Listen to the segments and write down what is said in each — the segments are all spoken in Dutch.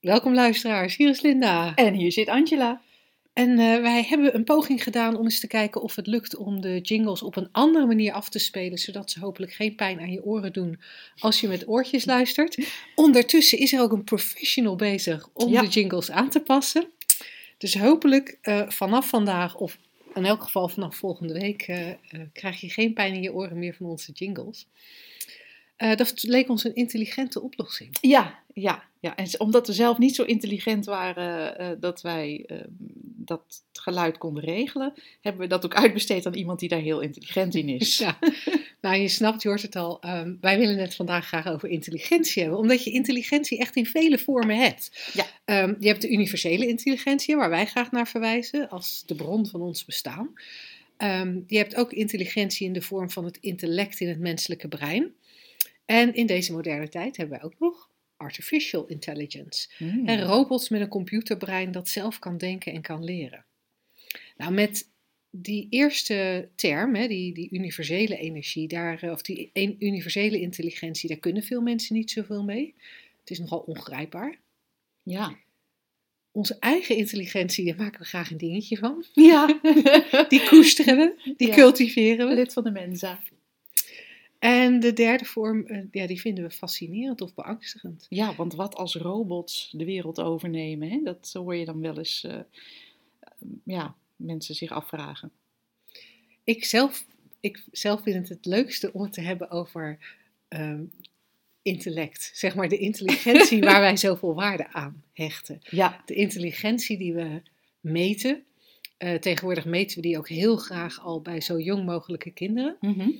Welkom luisteraars, hier is Linda. En hier zit Angela. En eh, wij hebben een poging gedaan om eens te kijken of het lukt om de jingles op een andere manier af te spelen, zodat ze hopelijk geen pijn aan je oren doen als je met oortjes luistert. Ondertussen is er ook een professional bezig om Ja. de jingles aan te passen. Dus hopelijk eh, vanaf vandaag, of in elk geval vanaf volgende week, eh, krijg je geen pijn in je oren meer van onze jingles. Eh, dat leek ons een intelligente oplossing. Ja, ja, ja. En omdat we zelf niet zo intelligent waren eh, dat wij eh, dat geluid konden regelen, hebben we dat ook uitbesteed aan iemand die daar heel intelligent in is. Ja, nou je snapt, je hoort het al. ehm, wij willen het vandaag graag over intelligentie hebben, omdat je intelligentie echt in vele vormen hebt. Ja. Ehm, je hebt de universele intelligentie, waar wij graag naar verwijzen als de bron van ons bestaan. Ehm, je hebt ook intelligentie in de vorm van het intellect in het menselijke brein. En in deze moderne tijd hebben wij ook nog artificial intelligence. Hmm. En robots met een computerbrein dat zelf kan denken en kan leren. Nou, met die eerste term, hè, die, die universele energie, daar, eh, of die een- universele intelligentie, daar kunnen veel mensen niet zoveel mee. Het is nogal ongrijpbaar. Ja. Onze eigen intelligentie, daar maken we graag een dingetje van. Ja. Die koesteren we, die Ja. cultiveren we. Lid van de Mensa. En de derde vorm, eh, ja, die vinden we fascinerend of beangstigend. Ja, want wat als robots de wereld overnemen, hè? dat hoor je dan wel eens eh, ja, mensen zich afvragen. Ik zelf, ik zelf vind het het leukste om het te hebben over ehm, intellect. Zeg maar de intelligentie waar wij zoveel waarde aan hechten. Ja, De intelligentie die we meten. Eh, tegenwoordig meten we die ook heel graag al bij zo jong mogelijke kinderen. mhm.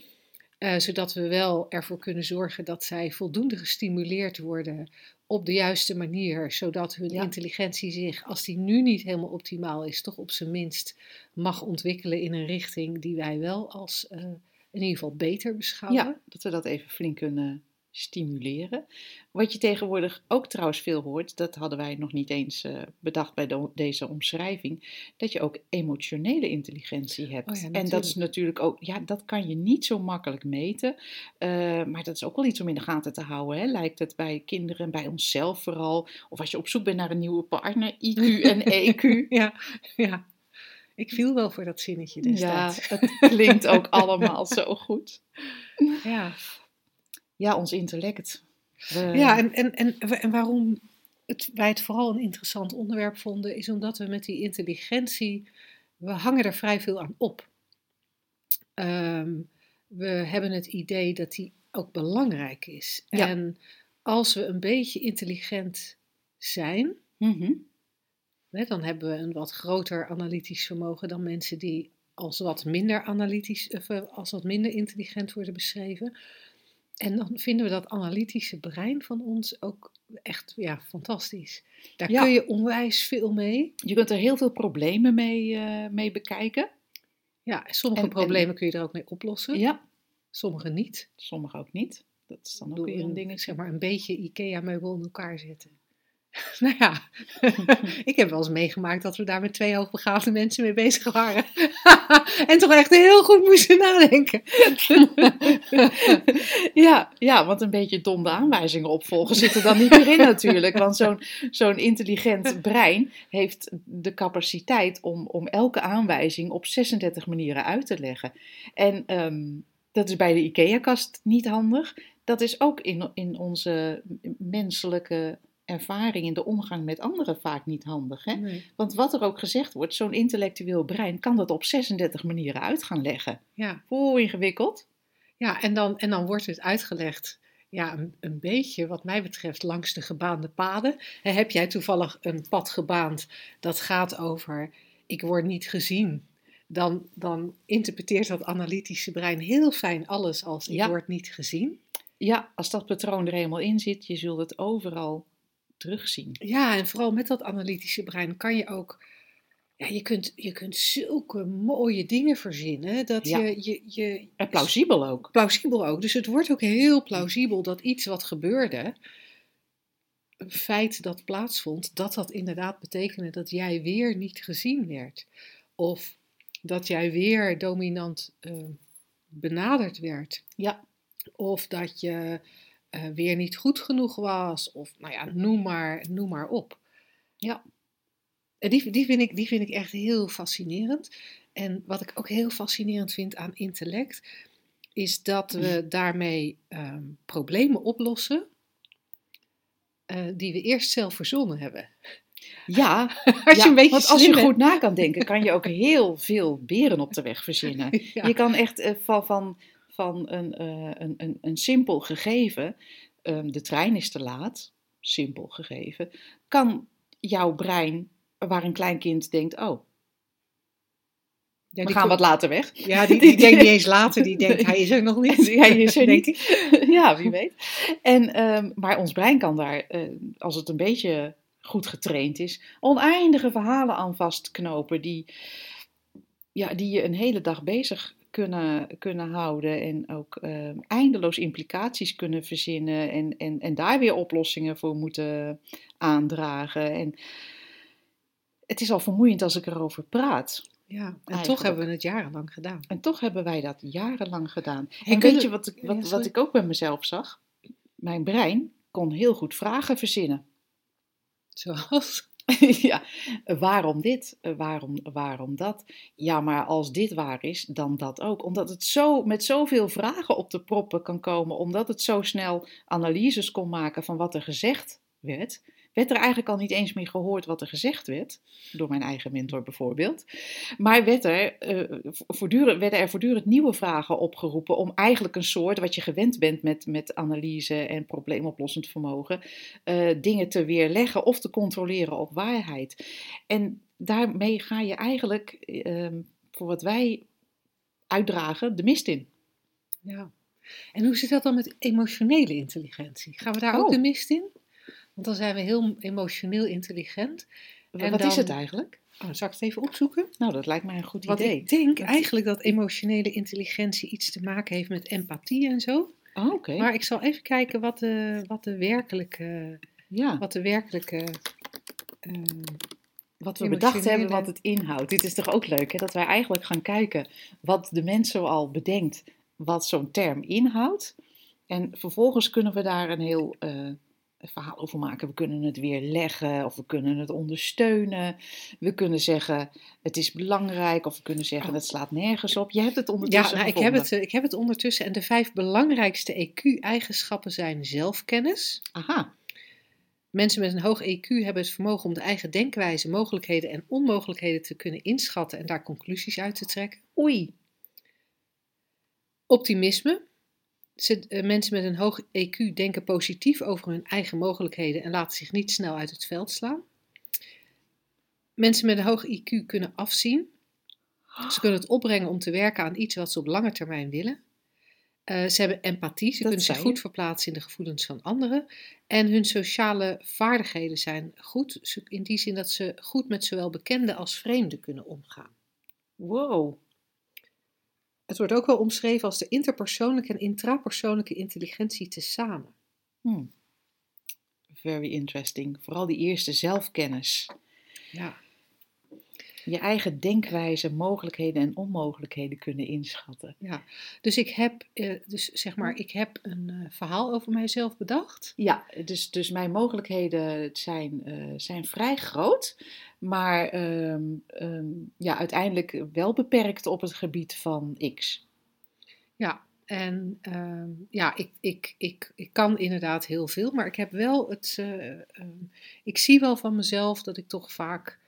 Eh, zodat we wel ervoor kunnen zorgen dat zij voldoende gestimuleerd worden op de juiste manier. Zodat hun Ja. intelligentie zich, als die nu niet helemaal optimaal is, toch op zijn minst mag ontwikkelen in een richting die wij wel als eh, in ieder geval beter beschouwen. Ja, dat we dat even flink kunnen stimuleren. Wat je tegenwoordig ook trouwens veel hoort, dat hadden wij nog niet eens eh, bedacht bij de- deze omschrijving, dat je ook emotionele intelligentie hebt. Oh ja, en dat is natuurlijk. ook, ja, dat kan je niet zo makkelijk meten, eh, maar dat is ook wel iets om in de gaten te houden, hè? lijkt het bij kinderen en bij onszelf vooral. Of als je op zoek bent naar een nieuwe partner, IQ en EQ. ja, ja. Ik viel wel voor dat zinnetje Ja, destijds. het klinkt ook allemaal zo goed. Ja, Ja, ons intellect. We- ja en, en, en, en waarom het, wij het vooral een interessant onderwerp vonden, is omdat we met die intelligentie, we hangen er vrij veel aan op. Ehm, we hebben het idee dat die ook belangrijk is. Ja. En als we een beetje intelligent zijn, Mhm. Hè, dan hebben we een wat groter analytisch vermogen dan mensen die als wat minder analytisch, of eh, als wat minder intelligent worden beschreven. En dan vinden we dat analytische brein van ons ook echt ja, fantastisch. Daar Ja. kun je onwijs veel mee. Je kunt er heel veel problemen mee, eh, mee bekijken. Ja, sommige En- en- problemen kun je er ook mee oplossen, Ja, sommige niet. sommige ook niet. Dat is dan ook weer een een, ding. zeg maar, een beetje IKEA-meubel in elkaar zetten. nou ja, ik heb wel eens meegemaakt dat we daar met twee hoogbegaafde mensen mee bezig waren. en toch echt heel goed moesten nadenken. ja, ja, want een beetje dom de aanwijzingen opvolgen zit er dan niet meer in natuurlijk. Want zo'n zo'n intelligent brein heeft de capaciteit om, om elke aanwijzing op 36 manieren uit te leggen. En ehm, dat is bij de IKEA-kast niet handig. Dat is ook in, in onze menselijke ervaring in de omgang met anderen vaak niet handig. Hè? Nee. Want wat er ook gezegd wordt, zo'n intellectueel brein kan dat op 36 manieren uit gaan leggen. Ja, Hoe ingewikkeld? ja en, dan, en dan wordt het uitgelegd. Ja, een, een beetje, wat mij betreft, langs de gebaande paden. Heb jij toevallig een pad gebaand dat gaat over: ik word niet gezien? Dan, dan interpreteert dat analytische brein heel fijn alles als: ik Ja. word niet gezien. Ja, als dat patroon er eenmaal in zit, je zult het overal terugzien. Ja, en vooral met dat analytische brein kan je ook. Ja, je kunt, je kunt zulke mooie dingen verzinnen. Dat Ja. je, je, je. En plausibel ook. Plausibel ook. Dus het wordt ook heel plausibel dat iets wat gebeurde. Een feit dat plaatsvond, dat dat inderdaad betekende dat jij weer niet gezien werd. Of dat jij weer dominant eh, benaderd werd. Ja. Of dat je eh, weer niet goed genoeg was. Of nou ja, noem maar, noem maar op. Ja. Die, die, vind ik, die vind ik echt heel fascinerend. En wat ik ook heel fascinerend vind aan intellect, is dat we daarmee ehm, problemen oplossen eh, die we eerst zelf verzonnen hebben. Ja, Als ja, je een beetje want als je bent. goed na kan denken, kan je ook heel veel beren op de weg verzinnen. Ja. Je kan echt eh, van, van, van een, eh, een, een, een simpel gegeven, ehm, de trein is te laat, simpel gegeven, kan jouw brein, waar een klein kind denkt, oh, Ja, we gaan wat later weg. Ja, die, die denkt niet eens later, die denkt hij is er nog niet. Hij is er niet. ja, wie weet. En, ehm, maar ons brein kan daar, eh, als het een beetje goed getraind is, oneindige verhalen aan vastknopen die, ja, die je een hele dag bezig kunnen, kunnen houden en ook ehm, eindeloos implicaties kunnen verzinnen en, en, en daar weer oplossingen voor moeten aandragen. En het is al vermoeiend als ik erover praat. Ja, en Eigenlijk. toch hebben we het jarenlang gedaan. En toch hebben wij dat jarenlang gedaan. En weet je wat, Ja, wat, wat ik ook bij mezelf zag? Mijn brein kon heel goed vragen verzinnen. Zoals? ja, waarom dit? Eh, Waarom, waarom dat? Ja, maar als dit waar is, dan dat ook. Omdat het zo met zoveel vragen op de proppen kan komen, omdat het zo snel analyses kon maken van wat er gezegd werd, werd er eigenlijk al niet eens meer gehoord wat er gezegd werd, door mijn eigen mentor bijvoorbeeld. Maar werd er, eh, voortdurend, werden er voortdurend nieuwe vragen opgeroepen om eigenlijk een soort, wat je gewend bent met, met analyse en probleemoplossend vermogen, eh, dingen te weerleggen of te controleren op waarheid. En daarmee ga je eigenlijk, ehm, voor wat wij uitdragen, de mist in. Ja. En hoe zit dat dan met emotionele intelligentie? Gaan we daar ook Oh. de mist in? Want dan zijn we heel emotioneel intelligent. En wat is het eigenlijk? Oh, zal ik het even opzoeken? Nou, dat lijkt mij een goed Want idee. ik denk Dat- eigenlijk dat emotionele intelligentie iets te maken heeft met empathie en zo. Oh, oké. Maar ik zal even kijken wat de, wat de werkelijke. Ja, Wat de werkelijke eh, wat we bedacht hebben wat het inhoudt. Dit is toch ook leuk, hè? Dat wij eigenlijk gaan kijken wat de mens zoal bedenkt, wat zo'n term inhoudt. En vervolgens kunnen we daar een heel eh, verhaal over maken. We kunnen het weer leggen of we kunnen het ondersteunen. We kunnen zeggen het is belangrijk of we kunnen zeggen het slaat nergens op. Je hebt het Ja, ondertussen nou, ik, heb het, ik heb het ondertussen. En de vijf belangrijkste EQ-eigenschappen zijn zelfkennis. Aha, Mensen met een hoog EQ hebben het vermogen om de eigen denkwijze, mogelijkheden en onmogelijkheden te kunnen inschatten en daar conclusies uit te trekken. oei. Optimisme. Ze, eh, mensen met een hoog EQ denken positief over hun eigen mogelijkheden en laten zich niet snel uit het veld slaan. Mensen met een hoog IQ kunnen afzien. Ze kunnen het opbrengen om te werken aan iets wat ze op lange termijn willen. Eh, ze hebben empathie, ze Dat kunnen zich je. goed verplaatsen in de gevoelens van anderen. En hun sociale vaardigheden zijn goed, in die zin dat ze goed met zowel bekenden als vreemden kunnen omgaan. Wow. Het wordt ook wel omschreven als de interpersoonlijke en intrapersoonlijke intelligentie tezamen. Hmm. Very interesting. Vooral die eerste zelfkennis. Ja. Je eigen denkwijze, mogelijkheden en onmogelijkheden kunnen inschatten. Ja, dus ik heb, eh, dus zeg maar, ik heb een eh, verhaal over mijzelf bedacht. Ja, dus, dus mijn mogelijkheden zijn, eh, zijn vrij groot, maar ehm, ehm, ja, uiteindelijk wel beperkt op het gebied van X. Ja, en ehm, ja, ik, ik, ik, ik kan inderdaad heel veel, maar ik heb wel het, ik zie wel van mezelf dat ik toch vaak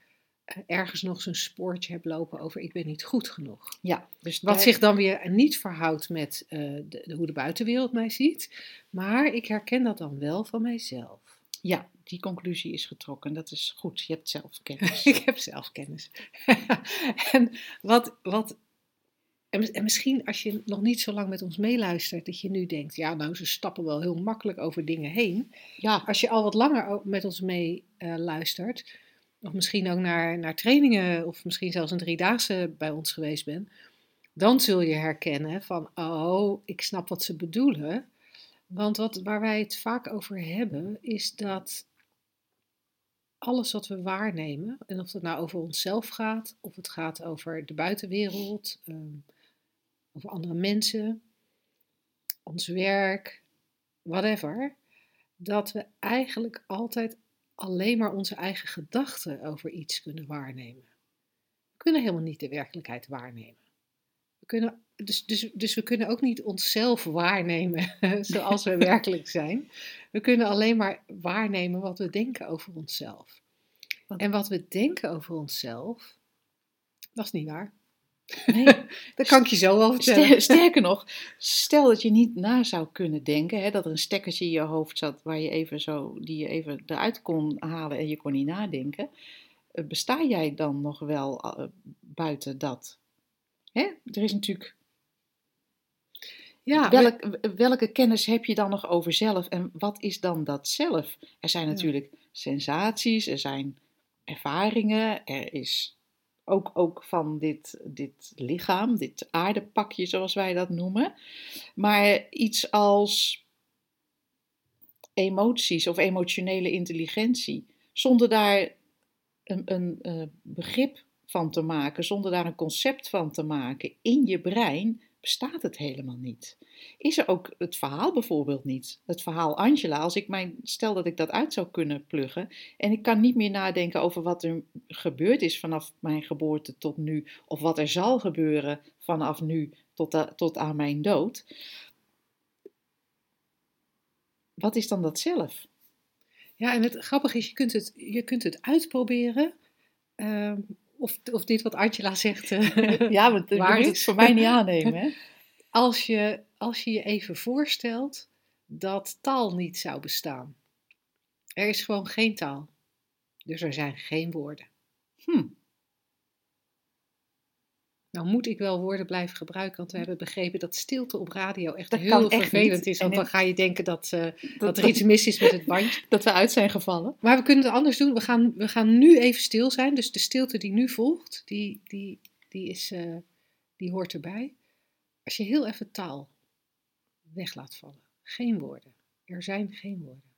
ergens nog zo'n spoortje heb lopen over ik ben niet goed genoeg. Ja, dus Wat daar- zich dan weer niet verhoudt met eh, de, de- hoe de buitenwereld mij ziet, maar ik herken dat dan wel van mijzelf. ja, die conclusie is getrokken. Dat is goed. Je hebt zelfkennis. Ik heb zelfkennis. en wat, wat En, en misschien als je nog niet zo lang met ons meeluistert, dat je nu denkt, ja nou, ze stappen wel heel makkelijk over dingen heen. Ja, Als je al wat langer met ons mee eh, luistert, of misschien ook naar, naar trainingen, of misschien zelfs een driedaagse bij ons geweest bent, dan zul je herkennen van, oh, ik snap wat ze bedoelen. Want wat, waar wij het vaak over hebben, is dat alles wat we waarnemen, en of het nou over onszelf gaat, of het gaat over de buitenwereld, ehm, over andere mensen, ons werk, whatever, dat we eigenlijk altijd alleen maar onze eigen gedachten over iets kunnen waarnemen. We kunnen helemaal niet de werkelijkheid waarnemen. We kunnen, dus, dus, dus we kunnen ook niet onszelf waarnemen zoals we werkelijk zijn. We kunnen alleen maar waarnemen wat we denken over onszelf. En wat we denken over onszelf, dat is niet waar. Nee. Dat kan ik je zo wel vertellen. Ster- sterker nog, stel dat je niet na zou kunnen denken, hè, dat er een stekkertje in je hoofd zat waar je even zo, die je even eruit kon halen en je kon niet nadenken. eh, Besta jij dan nog wel eh, buiten dat? Hè? Er is natuurlijk. Ja, Welk, welke kennis heb je dan nog over zelf en wat is dan dat zelf? Er zijn Ja. natuurlijk sensaties, er zijn ervaringen, er is ook, ook van dit, dit lichaam, dit aardepakje zoals wij dat noemen. Maar iets als emoties of emotionele intelligentie, zonder daar een, een eh, begrip van te maken, zonder daar een concept van te maken in je brein, bestaat het helemaal niet. Is er ook het verhaal bijvoorbeeld niet? Het verhaal Angela, als ik mijn, stel dat ik dat uit zou kunnen pluggen en ik kan niet meer nadenken over wat er gebeurd is vanaf mijn geboorte tot nu, of wat er zal gebeuren vanaf nu tot, tot aan mijn dood. Wat is dan dat zelf? Ja, en het grappige is, je kunt het, je kunt het uitproberen. ehm, of, of dit wat Angela zegt, eh, Ja, want je Waar moet is- het voor mij niet aannemen. Hè? als, je, als je je even voorstelt dat taal niet zou bestaan. Er is gewoon geen taal. Dus er zijn geen woorden. Hm. Nou moet ik wel woorden blijven gebruiken, want we hebben begrepen dat stilte op radio echt Dat heel echt vervelend is. Want dan ga je denken dat, eh, Dat, dat er iets mis is met het bandje. dat we uit zijn gevallen. Maar we kunnen het anders doen. We gaan, we gaan nu even stil zijn. Dus de stilte die nu volgt, die, die, die, is, eh, die hoort erbij. Als je heel even taal weg laat vallen. Geen woorden. Er zijn geen woorden.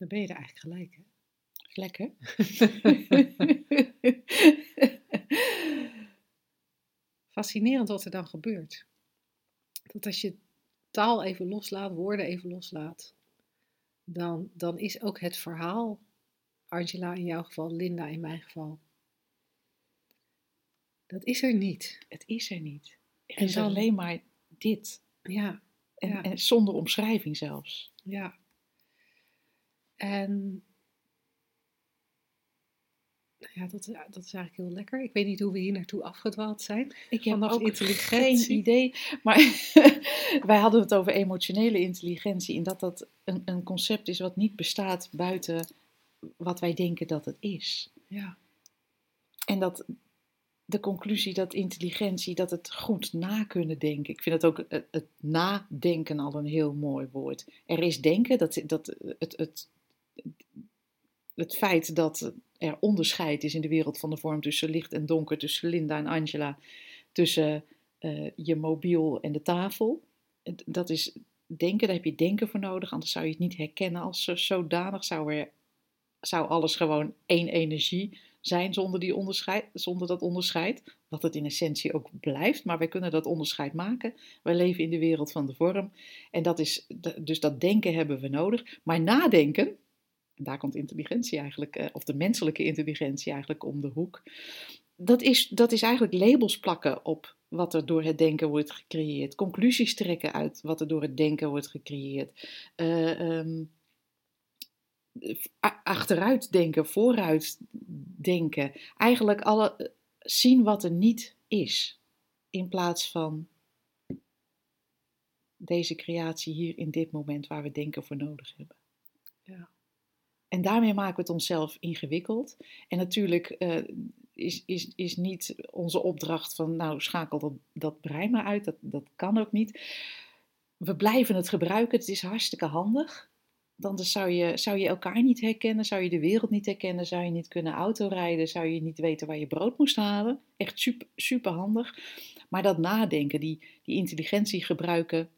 Dan ben je er eigenlijk gelijk. Hè? Lekker. Fascinerend wat er dan gebeurt. Dat als je taal even loslaat, woorden even loslaat, dan, dan is ook het verhaal, Angela in jouw geval, Linda in mijn geval, dat is er niet. het is er niet. Er En is dan- alleen maar dit. Ja, En, Ja. en zonder omschrijving zelfs. ja. En nou ja, dat, dat is eigenlijk heel lekker. Ik weet niet hoe we hier naartoe afgedwaald zijn. Ik heb Vanaf ook intelligentie. geen idee. Maar wij hadden het over emotionele intelligentie. En dat dat een, een concept is wat niet bestaat buiten wat wij denken dat het is. Ja, En dat de conclusie dat intelligentie, dat het goed na kunnen denken. Ik vind het ook het, het nadenken al een heel mooi woord. Er is denken, dat, dat het, het, het feit dat er onderscheid is in de wereld van de vorm tussen licht en donker, tussen Linda en Angela, tussen eh, je mobiel en de tafel. Dat is denken, daar heb je denken voor nodig, anders zou je het niet herkennen als zo- zodanig. Zou, er, zou alles gewoon één energie zijn zonder, die onderscheid, zonder dat onderscheid. Wat het in essentie ook blijft, maar wij kunnen dat onderscheid maken. Wij leven in de wereld van de vorm. En dat is, dus dat denken hebben we nodig. Maar nadenken, en daar komt intelligentie eigenlijk, eh, of de menselijke intelligentie eigenlijk om de hoek. Dat is, dat is eigenlijk labels plakken op wat er door het denken wordt gecreëerd. Conclusies trekken uit wat er door het denken wordt gecreëerd. Uh, um, achteruit denken, vooruit denken. Eigenlijk alle, zien wat er niet is. In plaats van deze creatie hier in dit moment waar we denken voor nodig hebben. Ja. En daarmee maken we het onszelf ingewikkeld. En natuurlijk uh, is, is, is niet onze opdracht van, nou schakel dat, dat brein maar uit, dat, dat kan ook niet. We blijven het gebruiken, het is hartstikke handig. Dan zou je, zou je elkaar niet herkennen, zou je de wereld niet herkennen, zou je niet kunnen autorijden, zou je niet weten waar je brood moest halen. Echt super, super handig. Maar dat nadenken, die, die intelligentie gebruiken,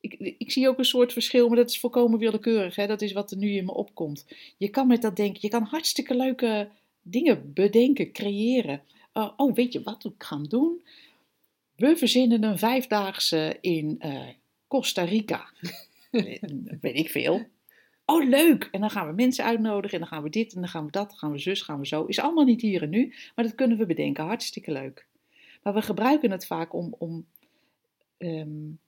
ik, ik, zie ook een soort verschil, maar dat is volkomen willekeurig. Hè? Dat is wat er nu in me opkomt. Je kan met dat denken, je kan hartstikke leuke dingen bedenken, creëren. Uh, oh, weet je wat we gaan doen? We verzinnen een vijfdaagse in uh, Costa Rica. weet ik veel. Oh, leuk! En dan gaan we mensen uitnodigen en dan gaan we dit en dan gaan we dat, dan gaan we zus, gaan we zo. Is allemaal niet hier en nu, maar dat kunnen we bedenken. Hartstikke leuk. Maar we gebruiken het vaak om, om um,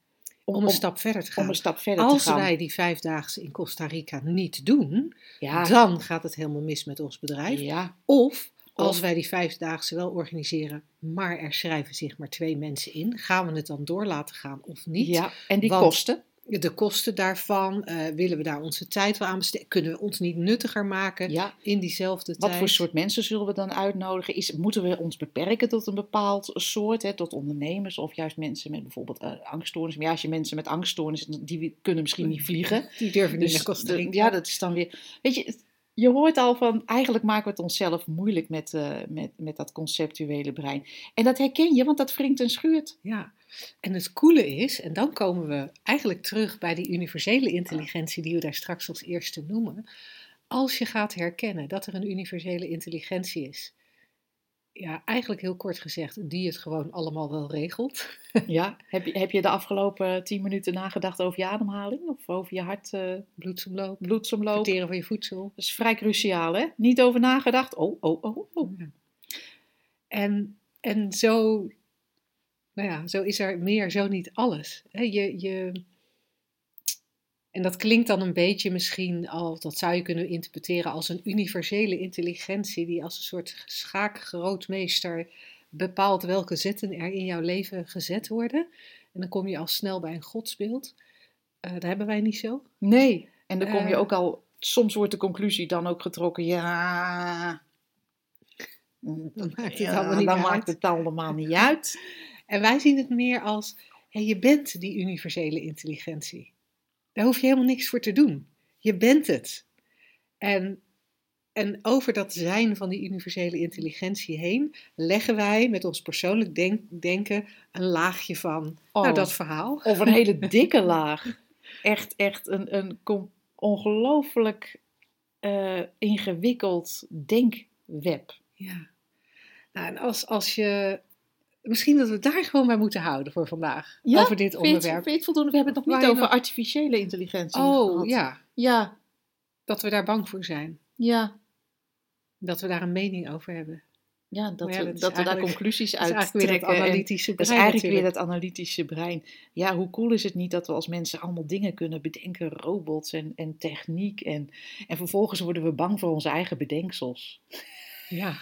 om, een stap verder te gaan. Om een stap verder Als te gaan. wij die vijfdaagse in Costa Rica niet doen, ja. dan gaat het helemaal mis met ons bedrijf. Ja. Of als wij die vijfdaagse wel organiseren, maar er schrijven zich maar twee mensen in, gaan we het dan door laten gaan of niet? Ja, en die kosten? De kosten daarvan, uh, willen we daar onze tijd wel aan besteden? Kunnen we ons niet nuttiger maken ja. in diezelfde tijd? Wat voor soort mensen zullen we dan uitnodigen? Is, moeten we ons beperken tot een bepaald soort, hè, tot ondernemers of juist mensen met bijvoorbeeld uh, angststoornissen? Maar ja, als je mensen met angststoornissen, die kunnen misschien niet vliegen. Die durven niet dus, naar Costa Rica. Ja, dat is dan weer... Weet je, je hoort al van, eigenlijk maken we het onszelf moeilijk met, uh, met, met dat conceptuele brein. En dat herken je, want dat wringt en schuurt. Ja, en het coole is, en dan komen we eigenlijk terug bij die universele intelligentie die we daar straks als eerste noemen. Als je gaat herkennen dat er een universele intelligentie is, ja, eigenlijk heel kort gezegd, die het gewoon allemaal wel regelt. Ja, heb je, heb je de afgelopen tien minuten nagedacht over je ademhaling of over je hart, uh, bloedsomloop, bloedsomloop, verteren van je voedsel? Dat is vrij cruciaal, hè? Niet over nagedacht. Oh, oh, oh, oh. Ja. En, en zo nou ja, zo is er meer, zo niet alles. Je, je, en dat klinkt dan een beetje misschien al, dat zou je kunnen interpreteren als een universele intelligentie, die als een soort schaakgrootmeester bepaalt welke zetten er in jouw leven gezet worden. En dan kom je al snel bij een godsbeeld. Uh, dat hebben wij niet zo. Nee, en dan kom je uh, ook al, soms wordt de conclusie dan ook getrokken, ja. Dan maakt het, ja, allemaal, niet dan uit. maakt het allemaal niet uit. En wij zien het meer als, je bent die universele intelligentie. Daar hoef je helemaal niks voor te doen. Je bent het. En, en over dat zijn van die universele intelligentie heen leggen wij met ons persoonlijk denk, denken een laagje van Oh. nou, dat verhaal. Of een hele dikke laag. Echt, echt een, een ongelooflijk eh, ingewikkeld denkweb. Ja. Nou, en als, als je. Misschien dat we daar gewoon bij moeten houden voor vandaag. over dit onderwerp. Vind je het voldoende? We hebben het nog niet over nog- artificiële intelligentie Oh, gehad. ja. Ja, Dat we daar bang voor zijn. ja. Dat we daar een mening over hebben. Ja, dat, ja, we, dat dat we daar conclusies Dat is uit eigenlijk weer trekken. dat en- analytische Dat is brein eigenlijk weer dat analytische brein. Ja, hoe cool is het niet dat we als mensen allemaal dingen kunnen bedenken, robots en, en techniek. En, en vervolgens worden we bang voor onze eigen bedenksels. Ja.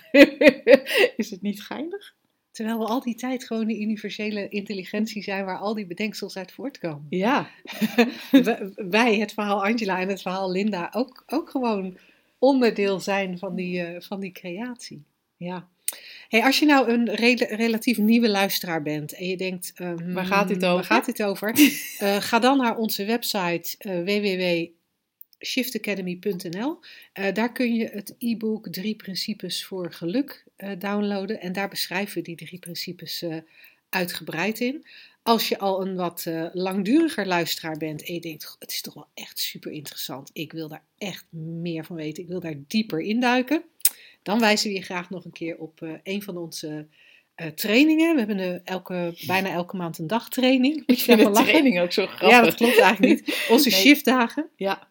is het niet geinig? Terwijl we al die tijd gewoon die universele intelligentie zijn waar al die bedenksels uit voortkomen. Ja. Wij, het verhaal Angela en het verhaal Linda, ook, ook gewoon onderdeel zijn van die, eh, van die creatie. Ja. Hey, als je nou een rela- relatief nieuwe luisteraar bent en je denkt, ehm, Waar gaat dit over? Waar gaat dit over? Eh, ga dan naar onze website eh www.shiftacademy.nl. Eh, daar kun je het e-book Drie Principes voor Geluk eh, downloaden. En daar beschrijven we die drie principes eh, uitgebreid in. Als je al een wat langduriger luisteraar bent en je denkt, het is toch wel echt super interessant. Ik wil daar echt meer van weten. Ik wil daar dieper induiken. Dan wijzen we je graag nog een keer op een van onze trainingen. We hebben een, elke, bijna elke maand een dagtraining. Moet Ik vind de training ook zo grappig. Ja, dat klopt eigenlijk niet. Onze Nee. shiftdagen, Ja,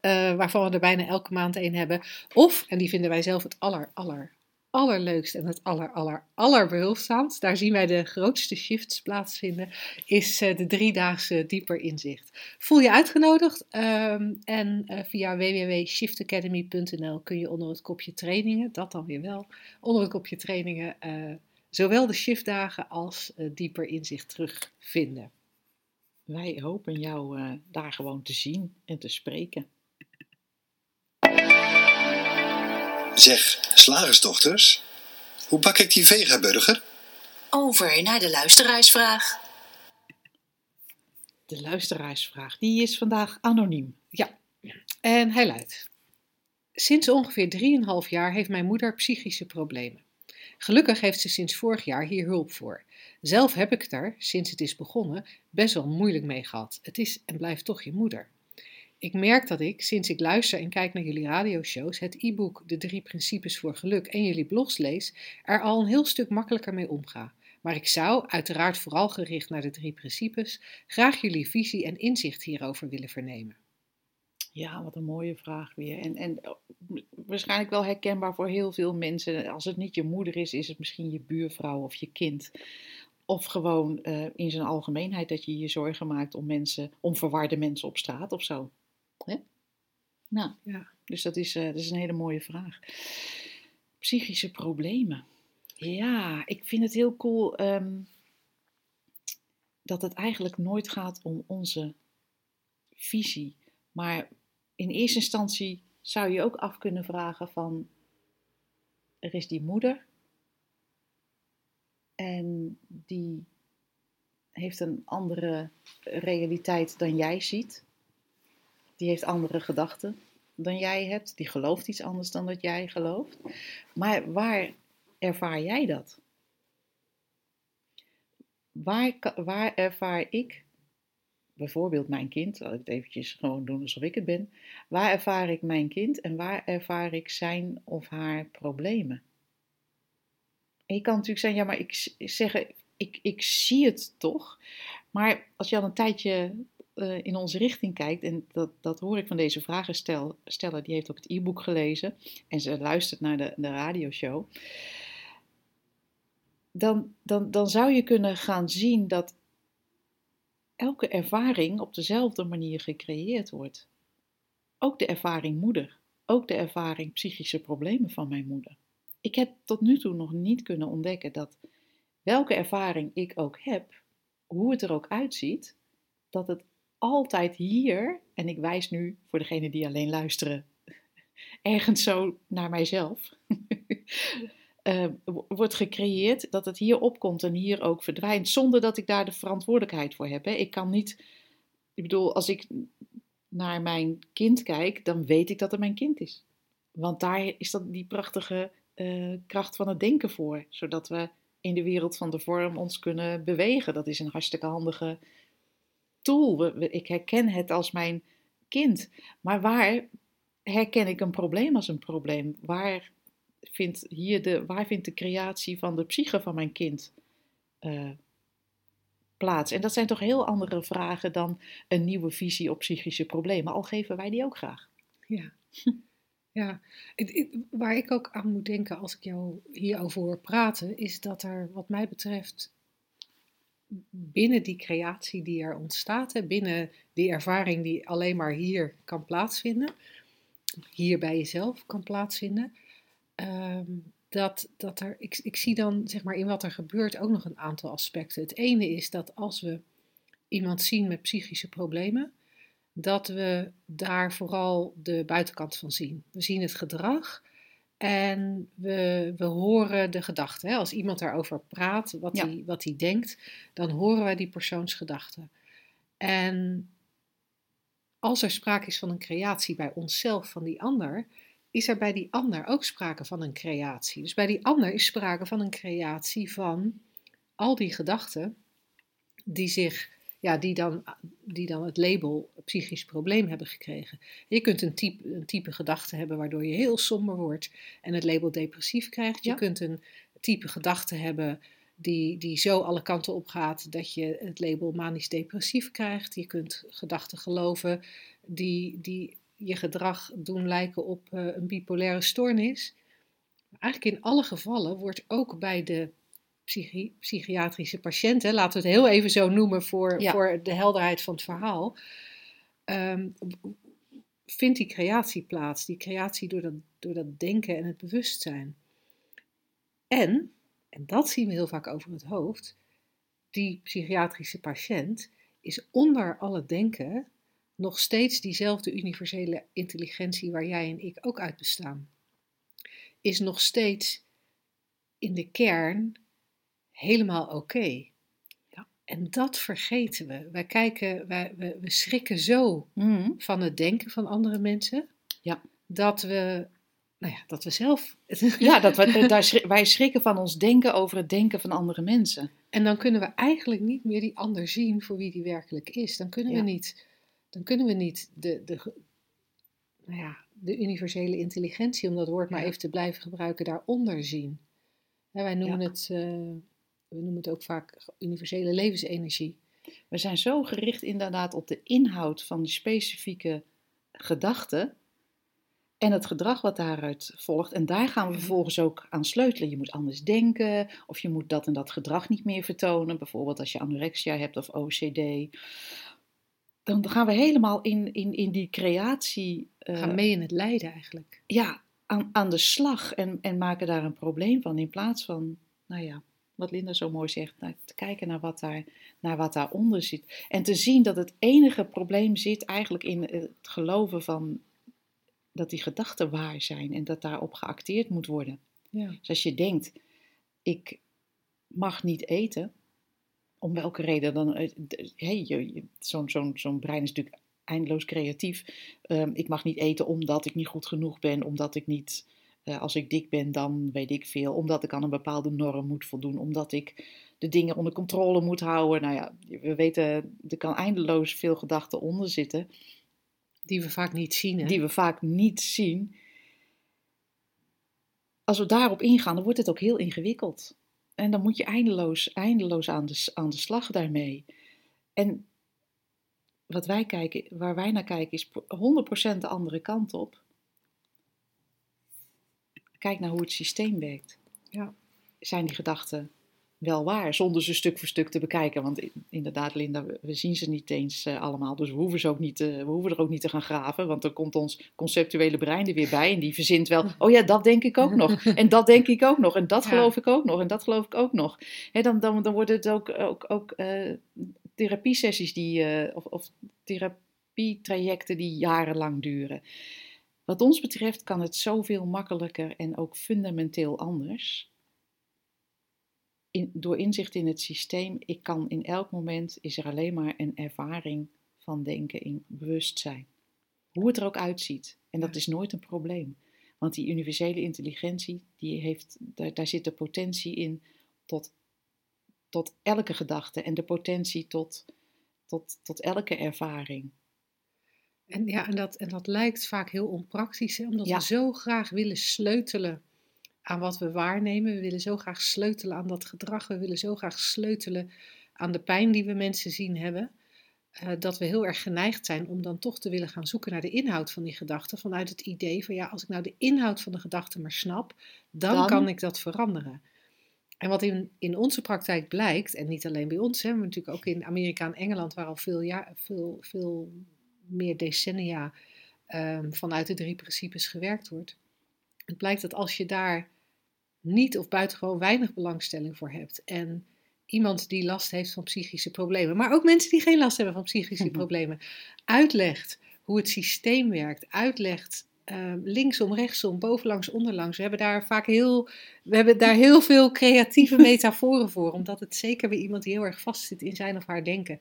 eh, waarvan we er bijna elke maand één hebben. Of, en die vinden wij zelf het aller, aller allerleukste en het aller, aller, allerbehulpzaamst, daar zien wij de grootste shifts plaatsvinden, is uh, de driedaagse dieper inzicht. Voel je uitgenodigd um, en uh, via www.shiftacademy.nl kun je onder het kopje trainingen, dat dan weer wel, onder het kopje trainingen, zowel de shiftdagen als dieper inzicht terugvinden. Wij hopen jou daar gewoon te zien en te spreken. Zeg, slagersdochters, hoe bak ik die vegaburger? Over naar de luisteraarsvraag. De luisteraarsvraag, die is vandaag anoniem. Ja, en hij luidt. Sinds ongeveer 3,5 jaar heeft mijn moeder psychische problemen. Gelukkig heeft ze sinds vorig jaar hier hulp voor. Zelf heb ik er, sinds het is begonnen, best wel moeilijk mee gehad. Het is en blijft toch je moeder. Ik merk dat ik, sinds ik luister en kijk naar jullie radioshows, het e-book De Drie Principes voor Geluk en jullie blogs lees, er al een heel stuk makkelijker mee omga. Maar ik zou, uiteraard vooral gericht naar de drie principes, graag jullie visie en inzicht hierover willen vernemen. Ja, wat een mooie vraag weer. En, en oh, waarschijnlijk wel herkenbaar voor heel veel mensen. Als het niet je moeder is, is het misschien je buurvrouw of je kind. Of gewoon uh, in zijn algemeenheid dat je je zorgen maakt om mensen, om verwarde mensen op straat of zo. Hè? Nou, ja. dus dat is, uh, dat is een hele mooie vraag. Psychische problemen. Ja, ik vind het heel cool um, dat het eigenlijk nooit gaat om onze visie. Maar in eerste instantie zou je ook af kunnen vragen van, er is die moeder en die heeft een andere realiteit dan jij ziet die heeft andere gedachten dan jij hebt. Die gelooft iets anders dan dat jij gelooft. Maar waar ervaar jij dat? Waar, waar ervaar ik, bijvoorbeeld mijn kind, laat ik het eventjes gewoon doen alsof ik het ben. Waar ervaar ik mijn kind en waar ervaar ik zijn of haar problemen? En je kan natuurlijk zeggen, ja, maar ik zeggen, ik, ik zie het toch. Maar als je al een tijdje uh, in onze richting kijkt, en dat, dat hoor ik van deze vragensteller, die heeft ook het e-book gelezen en ze luistert naar de, de radioshow, dan, dan, dan zou je kunnen gaan zien dat elke ervaring op dezelfde manier gecreëerd wordt. Ook de ervaring moeder, ook de ervaring psychische problemen van mijn moeder. Ik heb tot nu toe nog niet kunnen ontdekken dat welke ervaring ik ook heb, hoe het er ook uitziet, dat het altijd hier, en ik wijs nu voor degenen die alleen luisteren, ergens zo naar mijzelf, uh, wordt gecreëerd dat het hier opkomt en hier ook verdwijnt, zonder dat ik daar de verantwoordelijkheid voor heb. Hè. Ik kan niet, ik bedoel, als ik naar mijn kind kijk, dan weet ik dat het mijn kind is. Want daar is dat die prachtige uh, kracht van het denken voor, zodat we in de wereld van de vorm ons kunnen bewegen. Dat is een hartstikke handige tool. Ik herken het als mijn kind. Maar waar herken ik een probleem als een probleem? Waar vindt, hier de, waar vindt de creatie van de psyche van mijn kind uh, plaats? En dat zijn toch heel andere vragen dan een nieuwe visie op psychische problemen. Al geven wij die ook graag. Ja. Ja, waar ik ook aan moet denken als ik jou hierover hoor praten, is dat er, wat mij betreft, binnen die creatie die er ontstaat, binnen die ervaring die alleen maar hier kan plaatsvinden, hier bij jezelf kan plaatsvinden, ehm, dat, dat er, ik, ik zie dan zeg maar in wat er gebeurt ook nog een aantal aspecten. Het ene is dat als we iemand zien met psychische problemen, dat we daar vooral de buitenkant van zien. We zien het gedrag, en we, we horen de gedachten. Als iemand daarover praat, wat, hij, wat hij denkt, dan horen wij die persoons gedachten. En als er sprake is van een creatie bij onszelf, van die ander, is er bij die ander ook sprake van een creatie. Dus bij die ander is sprake van een creatie van al die gedachten die zich ja, die, dan, die dan het label psychisch probleem hebben gekregen. Je kunt een type, een type gedachte hebben waardoor je heel somber wordt en het label depressief krijgt. Je kunt een type gedachte hebben die, die zo alle kanten op gaat dat je het label manisch-depressief krijgt. Je kunt gedachten geloven die, die je gedrag doen lijken op uh, een bipolaire stoornis. Eigenlijk in alle gevallen wordt ook bij de psychi- psychiatrische patiënten, laten we het heel even zo noemen voor, Ja. voor de helderheid van het verhaal, ehm, vindt die creatie plaats. Die creatie door dat, door dat denken en het bewustzijn. En, en dat zien we heel vaak over het hoofd, die psychiatrische patiënt is onder al het denken nog steeds diezelfde universele intelligentie waar jij en ik ook uit bestaan. Is nog steeds in de kern helemaal oké. Ja. En dat vergeten we. Wij kijken, wij, we, we schrikken zo Mhm. van het denken van andere mensen. Ja. Dat we, nou ja, dat we zelf. Ja, dat we, daar schri- wij schrikken van ons denken over het denken van andere mensen. En dan kunnen we eigenlijk niet meer die ander zien voor wie die werkelijk is. Dan kunnen Ja. we niet, dan kunnen we niet de, de, nou ja, de universele intelligentie, om dat woord maar even te blijven gebruiken, daaronder zien. Wij noemen het, eh, we noemen het ook vaak universele levensenergie. We zijn zo gericht inderdaad op de inhoud van die specifieke gedachten en het gedrag wat daaruit volgt. En daar gaan we vervolgens ook aan sleutelen. Je moet anders denken, of je moet dat en dat gedrag niet meer vertonen. Bijvoorbeeld als je anorexia hebt of OCD. Dan gaan we helemaal in, in, in die creatie eh, gaan mee in het lijden eigenlijk. ja, aan, aan de slag en, en maken daar een probleem van. In plaats van, nou ja, wat Linda zo mooi zegt, te kijken naar wat, daar, naar wat daaronder zit. En te zien dat het enige probleem zit eigenlijk in het geloven van dat die gedachten waar zijn en dat daarop geacteerd moet worden. Ja. Dus als je denkt, ik mag niet eten, om welke reden dan? eh, Hey, Zo'n zo'n zo'n brein is natuurlijk eindeloos creatief. Ehm, ik mag niet eten omdat ik niet goed genoeg ben, omdat ik niet, als ik dik ben, dan weet ik veel, omdat ik aan een bepaalde norm moet voldoen, omdat ik de dingen onder controle moet houden. Nou ja, we weten, er kan eindeloos veel gedachten onder zitten Die we vaak niet zien. Hè? die we vaak niet zien. Als we daarop ingaan, dan wordt het ook heel ingewikkeld. En dan moet je eindeloos, eindeloos aan, de, aan de slag daarmee. En wat wij kijken, waar wij naar kijken is 100% de andere kant op. Kijk naar hoe het systeem werkt. Ja. Zijn die gedachten wel waar, zonder ze stuk voor stuk te bekijken? Want inderdaad, Linda, we, zien ze niet eens eh, allemaal. Dus we hoeven, ze ook niet, te- we hoeven er ook niet te gaan graven. Want dan komt ons conceptuele brein er weer bij. En die verzint wel, oh ja, dat denk ik ook nog. En dat denk ik ook nog. En dat Ja. geloof ik ook nog. En dat geloof ik ook nog. Hè, dan, dan, dan worden het ook, ook, ook eh, therapiesessies die, eh, of, of therapietrajecten die jarenlang duren. Wat ons betreft kan het zoveel makkelijker en ook fundamenteel anders. In, door inzicht in het systeem, ik kan in elk moment, is er alleen maar een ervaring van denken in bewustzijn. Hoe het er ook uitziet. En dat is nooit een probleem. Want die universele intelligentie, die heeft, daar, daar zit de potentie in tot, tot elke gedachte en de potentie tot, tot, tot elke ervaring. En, ja, en, dat, en dat lijkt vaak heel onpraktisch, hè, omdat Ja. we zo graag willen sleutelen aan wat we waarnemen. We willen zo graag sleutelen aan dat gedrag. We willen zo graag sleutelen aan de pijn die we mensen zien hebben. eh, dat we heel erg geneigd zijn om dan toch te willen gaan zoeken naar de inhoud van die gedachte. Vanuit het idee van ja, als ik nou de inhoud van de gedachte maar snap, dan, Dan- kan ik dat veranderen. En wat in, in onze praktijk blijkt, en niet alleen bij ons, hè, maar natuurlijk ook in Amerika en Engeland, waar al veel, jaar, veel, veel meer decennia ehm, vanuit de drie principes gewerkt wordt. Het blijkt dat als je daar niet of buitengewoon weinig belangstelling voor hebt en iemand die last heeft van psychische problemen, maar ook mensen die geen last hebben van psychische Mhm. problemen, uitlegt hoe het systeem werkt, uitlegt ehm, linksom, rechtsom, bovenlangs, onderlangs. We hebben daar vaak heel, we hebben daar heel veel creatieve metaforen voor, omdat het zeker bij iemand die heel erg vastzit in zijn of haar denken,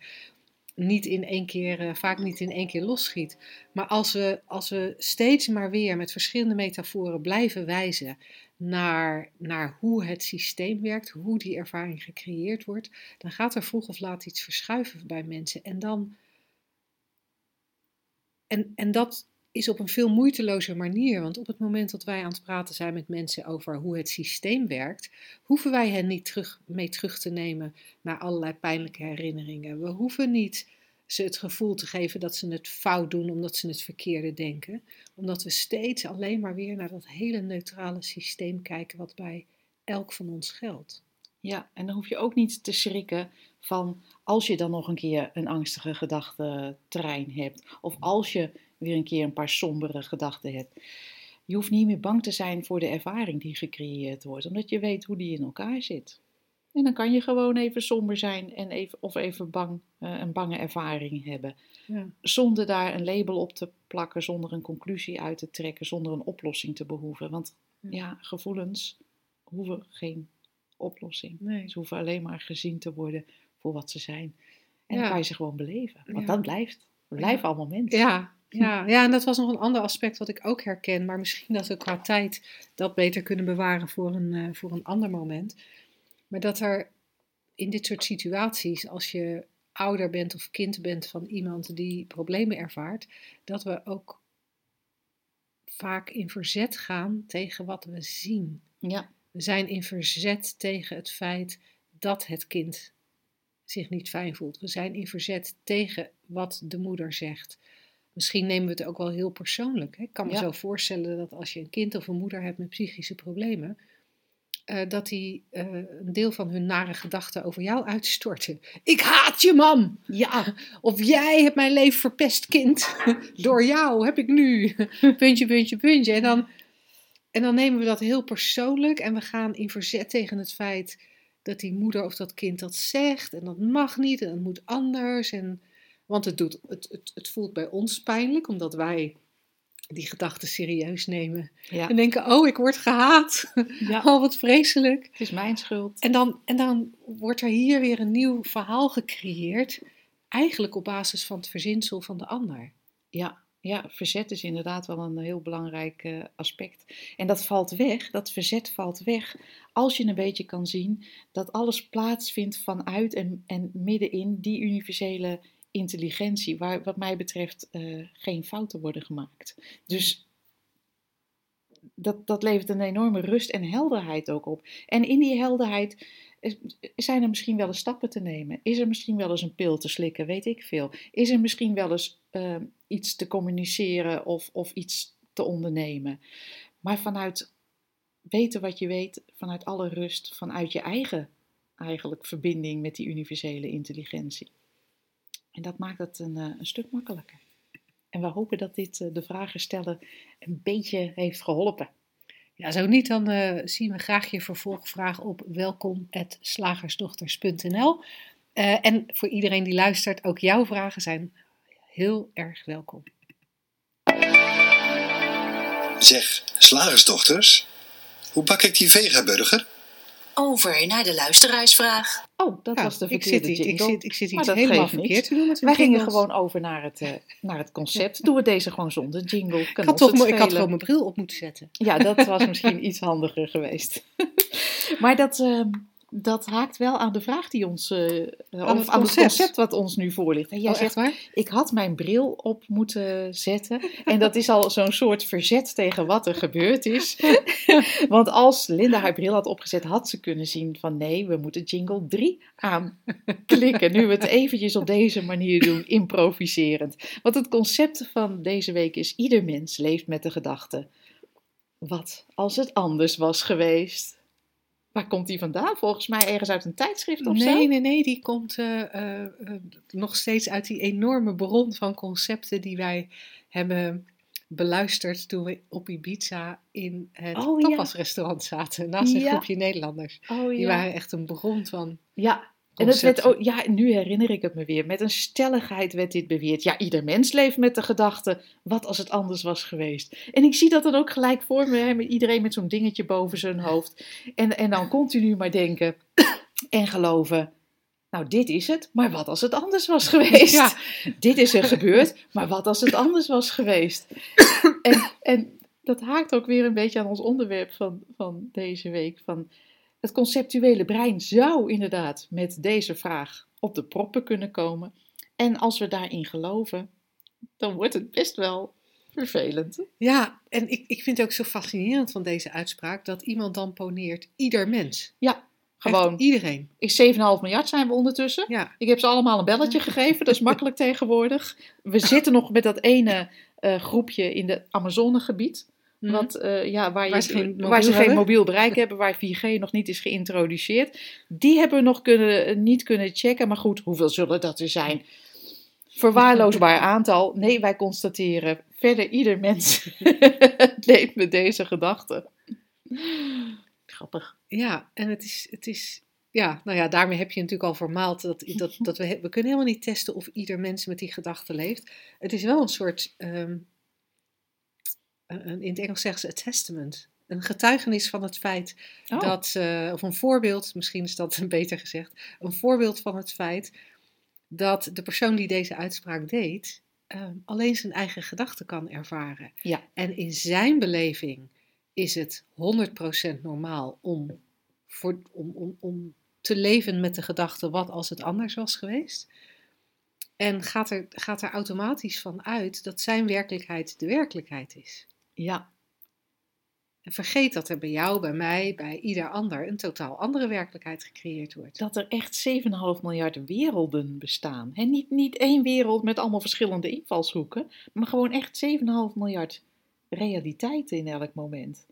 niet in één keer, eh, vaak niet in één keer losschiet. Maar als we, als we steeds maar weer met verschillende metaforen blijven wijzen naar, naar hoe het systeem werkt, hoe die ervaring gecreëerd wordt, dan gaat er vroeg of laat iets verschuiven bij mensen. En dan. En, en dat is op een veel moeitelozer manier, want op het moment dat wij aan het praten zijn met mensen over hoe het systeem werkt, hoeven wij hen niet terug, mee terug te nemen naar allerlei pijnlijke herinneringen. We hoeven niet ze het gevoel te geven dat ze het fout doen omdat ze het verkeerde denken. Omdat we steeds alleen maar weer naar dat hele neutrale systeem kijken wat bij elk van ons geldt. Ja, en dan hoef je ook niet te schrikken van als je dan nog een keer een angstige gedachtentrein hebt. Of als je weer een keer een paar sombere gedachten hebt. Je hoeft niet meer bang te zijn voor de ervaring die gecreëerd wordt, omdat je weet hoe die in elkaar zit. En dan kan je gewoon even somber zijn en even, of even bang, uh, een bange ervaring hebben. Ja. Zonder daar een label op te plakken, zonder een conclusie uit te trekken, zonder een oplossing te behoeven. Want ja, ja gevoelens hoeven geen oplossing. Nee. Ze hoeven alleen maar gezien te worden voor wat ze zijn. En dan kan je ze gewoon beleven. Want dat blijft. We blijven allemaal mensen. Ja, ja, ja, en dat was nog een ander aspect wat ik ook herken. Maar misschien dat we qua tijd dat beter kunnen bewaren voor een, uh, voor een ander moment. Maar dat er in dit soort situaties, als je ouder bent of kind bent van iemand die problemen ervaart, dat we ook vaak in verzet gaan tegen wat we zien. Ja. We zijn in verzet tegen het feit dat het kind zich niet fijn voelt. We zijn in verzet tegen wat de moeder zegt. Misschien nemen we het ook wel heel persoonlijk. Hè? Ik kan me zo voorstellen dat als je een kind of een moeder hebt met psychische problemen, uh, dat die uh, een deel van hun nare gedachten over jou uitstorten. Ik haat je, mam! Ja, of jij hebt mijn leven verpest, kind. Door jou heb ik nu. puntje, puntje, puntje. En dan, en dan nemen we dat heel persoonlijk en we gaan in verzet tegen het feit dat die moeder of dat kind dat zegt. En dat mag niet en dat moet anders. En, want het, doet, het, het, het voelt bij ons pijnlijk, omdat wij die gedachten serieus nemen. En denken, oh, ik word gehaat. Ja. oh, wat vreselijk. Het is mijn schuld. En dan, en dan wordt er hier weer een nieuw verhaal gecreëerd. Eigenlijk op basis van het verzinsel van de ander. Ja, ja verzet is inderdaad wel een heel belangrijk uh, aspect. En dat valt weg, dat verzet valt weg als je een beetje kan zien dat alles plaatsvindt vanuit en, en middenin die universele intelligentie, waar wat mij betreft uh, geen fouten worden gemaakt. Dus dat, dat levert een enorme rust en helderheid ook op. En in die helderheid zijn er misschien wel eens stappen te nemen. Is er misschien wel eens een pil te slikken, weet ik veel. Is er misschien wel eens uh, iets te communiceren of, of iets te ondernemen. Maar vanuit weten wat je weet, vanuit alle rust, vanuit je eigen eigenlijk verbinding met die universele intelligentie. En dat maakt het een, eh, een stuk makkelijker. En we hopen dat dit uh, de vragen stellen een beetje heeft geholpen. Ja, zo niet, dan uh, zien we graag je vervolgvraag op welkom.slagersdochters.nl. Uh, en voor iedereen die luistert, ook jouw vragen zijn heel erg welkom. Zeg, slagersdochters, hoe bak ik die vegaburger? Over naar de luisteraarsvraag. Oh, dat was de verkeerde ik zit, ik zit, ik zit iets helemaal verkeerd te doen met Wij gingen gewoon over naar het, uh, naar het concept. Doen we deze gewoon zonder jingle. ik, had toch, ik had gewoon mijn bril op moeten zetten. Ja, dat was misschien iets handiger geweest. maar dat... Uh, dat haakt wel aan de vraag die ons, uh, aan, het, aan het concept wat ons nu voor ligt. Jij oh, zegt, waar? ik had mijn bril op moeten zetten. En dat is al zo'n soort verzet tegen wat er gebeurd is. Want als Linda haar bril had opgezet, had ze kunnen zien van nee, we moeten jingle 3 aanklikken. Nu we het eventjes op deze manier doen, improviserend. Want het concept van deze week is, ieder mens leeft met de gedachte, wat als het anders was geweest? Waar komt die vandaan? Volgens mij ergens uit een tijdschrift of nee, zo? Nee, nee, nee. Die komt uh, uh, nog steeds uit die enorme bron van concepten die wij hebben beluisterd toen we op Ibiza in het oh, tapasrestaurant zaten. Naast een ja. groepje Nederlanders. Oh, die waren echt een bron van ja. En het werd ook, ja, nu herinner ik het me weer. Met een stelligheid werd dit beweerd. Ja, ieder mens leeft met de gedachte: wat als het anders was geweest? En ik zie dat dan ook gelijk voor me, hè, met iedereen met zo'n dingetje boven zijn hoofd. En, en dan continu maar denken en geloven: nou, dit is het, maar wat als het anders was geweest? Ja. Dit is er gebeurd, maar wat als het anders was geweest? En, en dat haakt ook weer een beetje aan ons onderwerp van, van deze week. Van, het conceptuele brein zou inderdaad met deze vraag op de proppen kunnen komen. En als we daarin geloven, dan wordt het best wel vervelend. Ja, en ik, ik vind het ook zo fascinerend van deze uitspraak dat iemand dan poneert ieder mens. Ja. Gewoon, Echt iedereen. is 7,5 miljard zijn we ondertussen. Ja. Ik heb ze allemaal een belletje gegeven, dat is makkelijk tegenwoordig. We zitten nog met dat ene eh, groepje in het Amazonegebied. Mhm. Wat, eh, ja, waar, je, Waar ze geen waar mobiel ze geen hebben. mobiel bereik hebben, waar 4G nog niet is geïntroduceerd. Die hebben we nog kunnen, niet kunnen checken. Maar goed, hoeveel zullen dat er zijn? Verwaarloosbaar aantal. Nee, wij constateren verder ieder mens leeft met deze gedachte. Grappig. Ja, en het is, het is, ja, nou ja, daarmee heb je natuurlijk al vermaald dat, dat, dat we, we kunnen helemaal niet testen of ieder mens met die gedachte leeft. Het is wel een soort, ehm, in het Engels zeggen ze a testament, een getuigenis van het feit Oh. dat, eh, of een voorbeeld, misschien is dat beter gezegd, een voorbeeld van het feit dat de persoon die deze uitspraak deed, ehm, alleen zijn eigen gedachten kan ervaren. Ja. En in zijn beleving is het 100% normaal om, voor, om, om, om te leven met de gedachte wat als het anders was geweest. En gaat er, gaat er automatisch van uit dat zijn werkelijkheid de werkelijkheid is. Ja, En vergeet dat er bij jou, bij mij, bij ieder ander een totaal andere werkelijkheid gecreëerd wordt. dat er echt 7,5 miljard werelden bestaan. En niet, niet één wereld met allemaal verschillende invalshoeken, maar gewoon echt 7,5 miljard realiteiten in elk moment.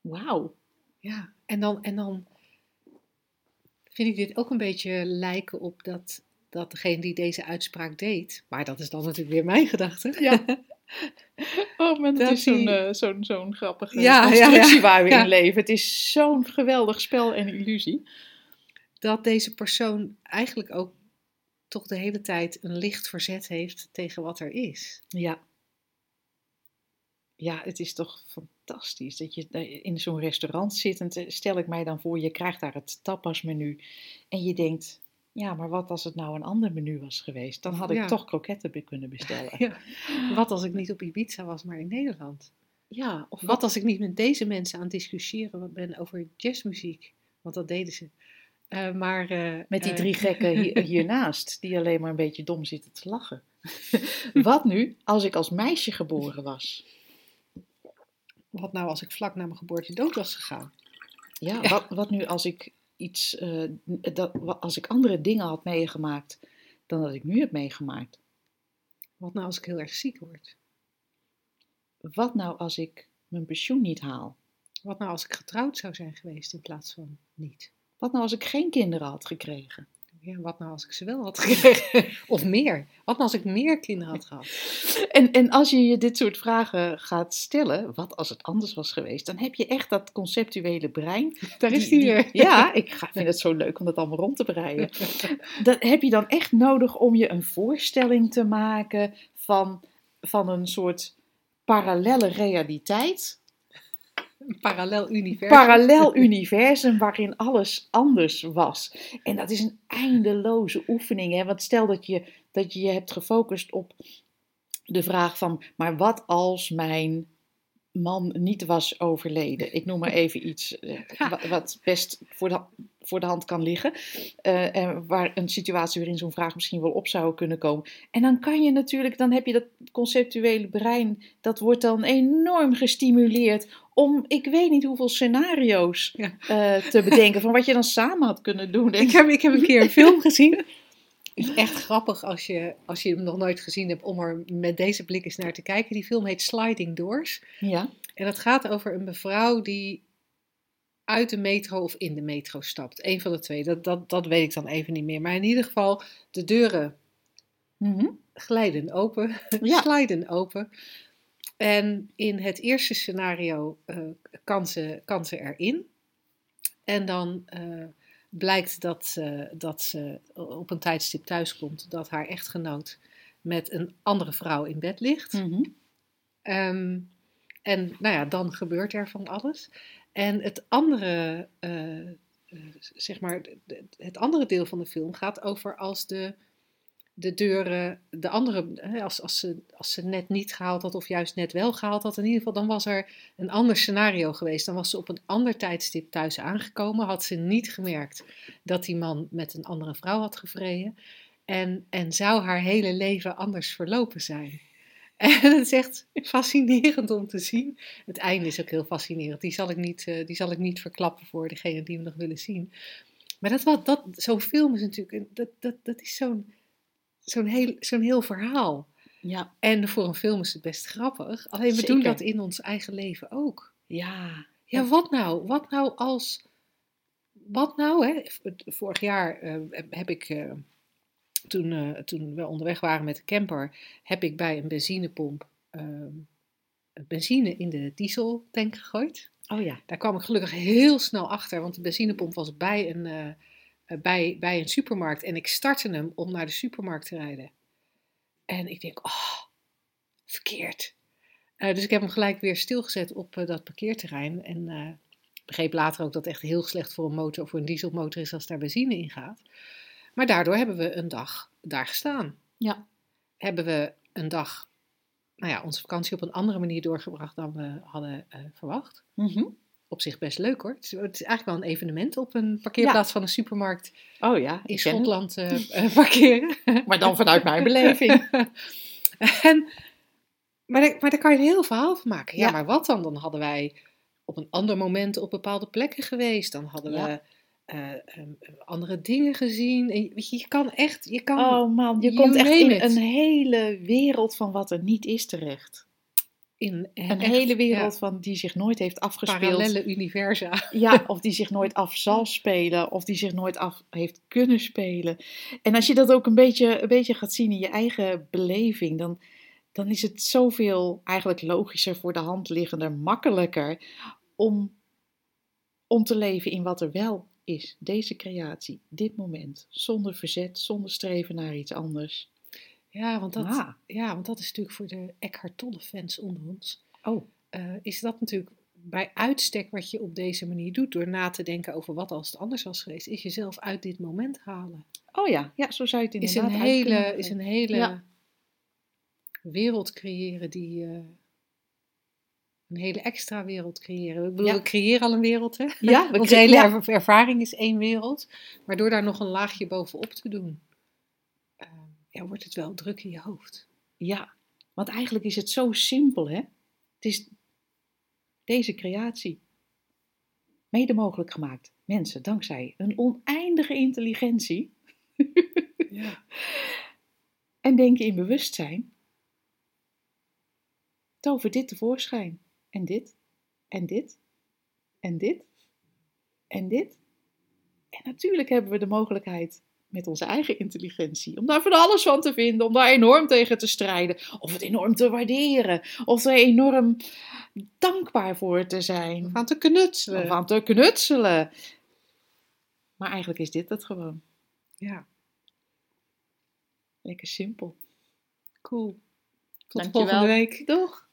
Wauw. Ja, en dan, en dan vind ik dit ook een beetje lijken op dat, dat degene die deze uitspraak deed, maar dat is dan natuurlijk weer mijn gedachte. Ja. Oh, maar dat, is zo'n die- eh, zo'n zo'n grappige Ja, constructie ja. waar we in leven. Het is zo'n geweldig spel en illusie. Dat deze persoon eigenlijk ook toch de hele tijd een licht verzet heeft tegen wat er is. Ja. Ja, het is toch fantastisch dat je in zo'n restaurant zit. En te- stel ik mij dan voor, je krijgt daar het tapasmenu. En je denkt, ja, maar wat als het nou een ander menu was geweest? Dan had ik Ja. toch kroketten kunnen bestellen. Ja. Wat als ik niet op Ibiza was, maar in Nederland? Ja, of Wat als ik niet met deze mensen aan het discussiëren ben over jazzmuziek? Want dat deden ze. Eh, maar, eh, Met die eh, drie gekken hier, hiernaast, die alleen maar een beetje dom zitten te lachen. Wat nu als ik als meisje geboren was? Wat nou als ik vlak na mijn geboorte dood was gegaan? Ja, Wat, wat nu als ik iets, eh, dat, als ik andere dingen had meegemaakt dan dat ik nu heb meegemaakt? Wat nou als ik heel erg ziek word? Wat nou als ik mijn pensioen niet haal? Wat nou als ik getrouwd zou zijn geweest in plaats van niet? Wat nou als ik geen kinderen had gekregen? Ja, wat nou als ik ze wel had gekregen? Of meer? Wat nou als ik meer kinderen had gehad? En, en als je je dit soort vragen gaat stellen, wat als het anders was geweest, dan heb je echt dat conceptuele brein. Daar is die weer. Ja, ik ga- vind het zo leuk om dat allemaal rond te breien. Dat heb je dan echt nodig om je een voorstelling te maken van, van een soort parallelle realiteit. Een parallel universum. Parallel universum waarin alles anders was. En dat is een eindeloze oefening. Hè? Want stel dat je, dat je je hebt gefocust op de vraag van, maar wat als mijn man niet was overleden? Ik noem maar even iets eh, wa- wat best voor de, voor de hand kan liggen. eh, en waar een situatie waarin zo'n vraag misschien wel op zou kunnen komen. En dan kan je natuurlijk, dan heb je dat conceptuele brein, dat wordt dan enorm gestimuleerd om, ik weet niet hoeveel scenario's Ja. eh, te bedenken van wat je dan samen had kunnen doen. En- Ik heb, ik heb een keer een film gezien. Het is echt grappig als je, als je hem nog nooit gezien hebt om er met deze blik eens naar te kijken. Die film heet Sliding Doors. ja. En dat gaat over een mevrouw die uit de metro of in de metro stapt. Eén van de twee. Dat, dat, dat weet ik dan even niet meer. Maar in ieder geval, de deuren Mhm. glijden open, Ja. sliden open. En in het eerste scenario eh, kan, ze, kan ze erin. En dan eh, blijkt dat, eh, dat ze op een tijdstip thuiskomt dat haar echtgenoot met een andere vrouw in bed ligt. Mhm. Ehm, en nou ja, dan gebeurt er van alles. En het andere, eh, eh, zeg maar, het andere deel van de film gaat over als de, de deuren, de andere, als, als, ze, als ze net niet gehaald had of juist net wel gehaald had, in ieder geval, dan was er een ander scenario geweest. Dan was ze op een ander tijdstip thuis aangekomen, had ze niet gemerkt dat die man met een andere vrouw had gevreden. En, en zou haar hele leven anders verlopen zijn. En het is echt fascinerend om te zien. Het einde is ook heel fascinerend. Die zal ik niet, eh, die zal ik niet verklappen voor degene die we nog willen zien. Maar dat, dat, zo'n film is natuurlijk, dat, dat, dat is zo'n zo'n heel, zo'n heel verhaal. Ja. En voor een film is het best grappig. Alleen we doen dat in ons eigen leven ook. Ja. Ja, wat nou? Wat nou als. Wat nou, hè? Vorig jaar eh, heb ik. eh, toen, eh, toen we onderweg waren met de camper, heb ik bij een benzinepomp benzine in de dieseltank gegooid. Oh ja. Daar kwam ik gelukkig heel snel achter, want de benzinepomp was bij een, bij, bij een supermarkt. En ik startte hem om naar de supermarkt te rijden. En ik denk, oh, verkeerd. Eh, dus ik heb hem gelijk weer stilgezet op eh, dat parkeerterrein. En eh, begreep later ook dat het echt heel slecht voor een motor of voor een dieselmotor is als daar benzine in gaat. Maar daardoor hebben we een dag daar gestaan. Ja. Hebben we een dag, nou ja, onze vakantie op een andere manier doorgebracht dan we hadden eh, verwacht. Mhm. Op zich best leuk hoor. Het is, het is eigenlijk wel een evenement op een parkeerplaats van een supermarkt Oh ja. in. Schotland eh, parkeren. Maar dan vanuit mijn beleving. en, maar, daar, maar daar kan je een heel verhaal van maken. Ja, Ja. maar wat dan? Dan hadden wij op een ander moment op bepaalde plekken geweest. Dan hadden we Ja. eh, ehm, andere dingen gezien. En, je- weet je, je kan echt, je kan Oh man, je komt echt in it. een hele wereld van wat er niet is terecht. In Een echt, hele wereld ja, van die zich nooit heeft afgespeeld. parallele universa. Ja, of die zich nooit af zal spelen, of die zich nooit af heeft kunnen spelen. En als je dat ook een beetje, een beetje gaat zien in je eigen beleving, dan, dan is het zoveel eigenlijk logischer, voor de hand liggender, makkelijker om, om te leven in wat er wel is. Deze creatie, dit moment, zonder verzet, zonder streven naar iets anders. Ja, want dat, Ah. ja, want dat is natuurlijk voor de Eckhart Tolle fans onder ons. Oh, eh, is dat natuurlijk bij uitstek wat je op deze manier doet. Door na te denken over wat als het anders was geweest. Is jezelf uit dit moment halen. oh ja, ja, zo zou je het Is inderdaad een uit kunnen hele, is een hele Ja. wereld creëren die... eh, een hele extra wereld creëren. Ik bedoel, Ja. we creëren al een wereld, hè? Ja, we Onze cre- hele ja. er- ervaring is één wereld. Maar door daar nog een laagje bovenop te doen... ja, wordt het wel druk in je hoofd. Ja, want eigenlijk is het zo simpel, hè? Het is deze creatie mede mogelijk gemaakt. Mensen, dankzij een oneindige intelligentie Ja. en denken in bewustzijn, tovert dit tevoorschijn. En dit, en dit, en dit, en dit. En natuurlijk hebben we de mogelijkheid met onze eigen intelligentie om daar van alles van te vinden, om daar enorm tegen te strijden, of het enorm te waarderen, of er enorm dankbaar voor te zijn, Van te knutselen. of aan te knutselen. Maar eigenlijk is dit het gewoon. Ja, Lekker simpel. cool. Tot Dankjewel. volgende week. Doeg!